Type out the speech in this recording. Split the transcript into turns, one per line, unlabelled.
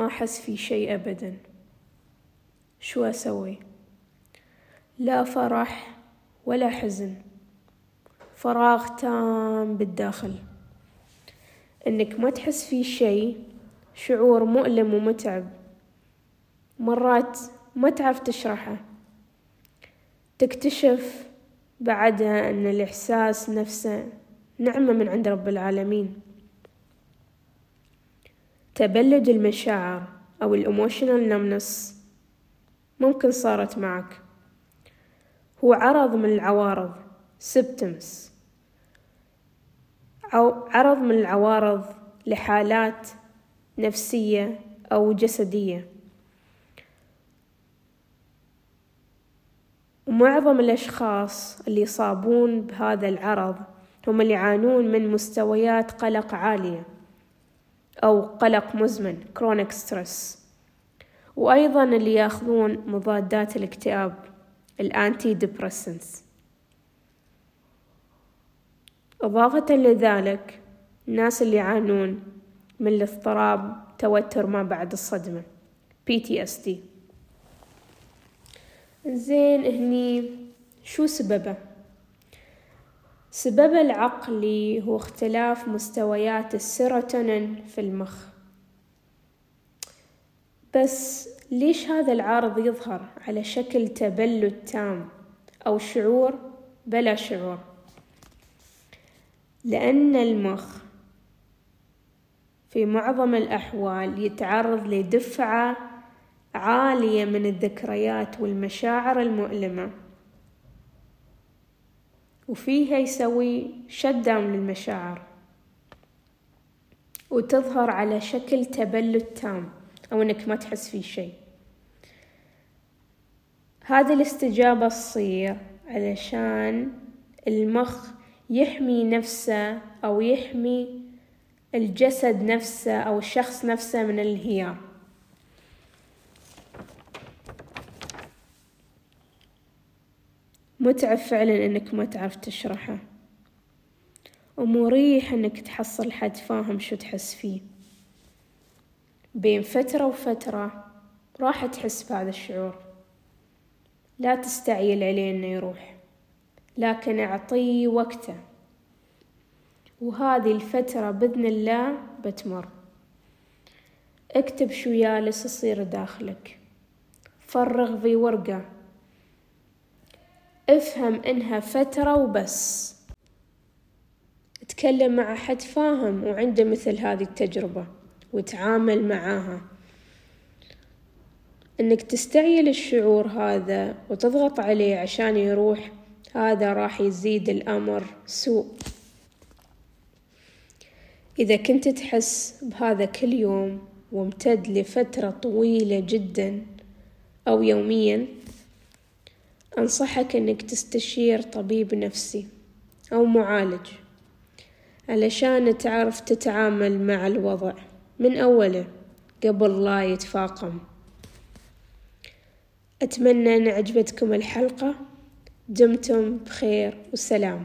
ما أحس في شي أبدا. شو أسوي؟ لا فرح ولا حزن. فراغ تام بالداخل. إنك ما تحس في شي شعور مؤلم ومتعب. مرات ما تعرف تشرحه. تكتشف بعدها إن الإحساس نفسه نعمة من عند رب العالمين. تبلد المشاعر أو الإيموشنال نمنس ممكن صارت معك. هو عرض من العوارض symptoms. أو عرض من العوارض لحالات نفسية أو جسدية. ومعظم الأشخاص اللي يصابون بهذا العرض هم اللي يعانون من مستويات قلق عالية. أو قلق مزمن chronic stress. وأيضا اللي يأخذون مضادات الاكتئاب الأنتي ديبرسنس إضافة لذلك الناس اللي يعانون من الاضطراب توتر ما بعد الصدمة. PTSD زين هني شو سببه؟ سببه العقلي هو اختلاف مستويات السيروتونين في المخ. بس ليش هذا العارض يظهر على شكل تبلد تام أو شعور بلا شعور؟ لأن المخ في معظم الأحوال يتعرض لدفعة عالية من الذكريات والمشاعر المؤلمة. وفيها يسوي شداون للمشاعر. وتظهر على شكل تبلد تام أو إنك ما تحس في شيء. هذه الاستجابة تصير علشان المخ يحمي نفسه أو يحمي الجسد نفسه أو الشخص نفسه من الانهيار. متعب فعلا إنك ما تعرف تشرحه. ومريح إنك تحصل حد فاهم شو تحس فيه. بين فترة وفترة راح تحس بهذا الشعور. لا تستعجل عليه إنه يروح لكن أعطيه وقته. وهذه الفترة بإذن الله بتمر. اكتب شو يالس يصير داخلك. فرغ في ورقة. افهم انها فترة وبس. تكلم مع حد فاهم وعنده مثل هذه التجربة وتعامل معاها. إنك تستعيل الشعور هذا وتضغط عليه عشان يروح هذا راح يزيد الأمر سوء. إذا كنت تحس بهذا كل يوم وامتد لفترة طويلة جدا أو يوميا أنصحك أنك تستشير طبيب نفسي أو معالج علشان تعرف تتعامل مع الوضع من أوله قبل لا يتفاقم. أتمنى أن عجبتكم الحلقة. دمتم بخير وسلام.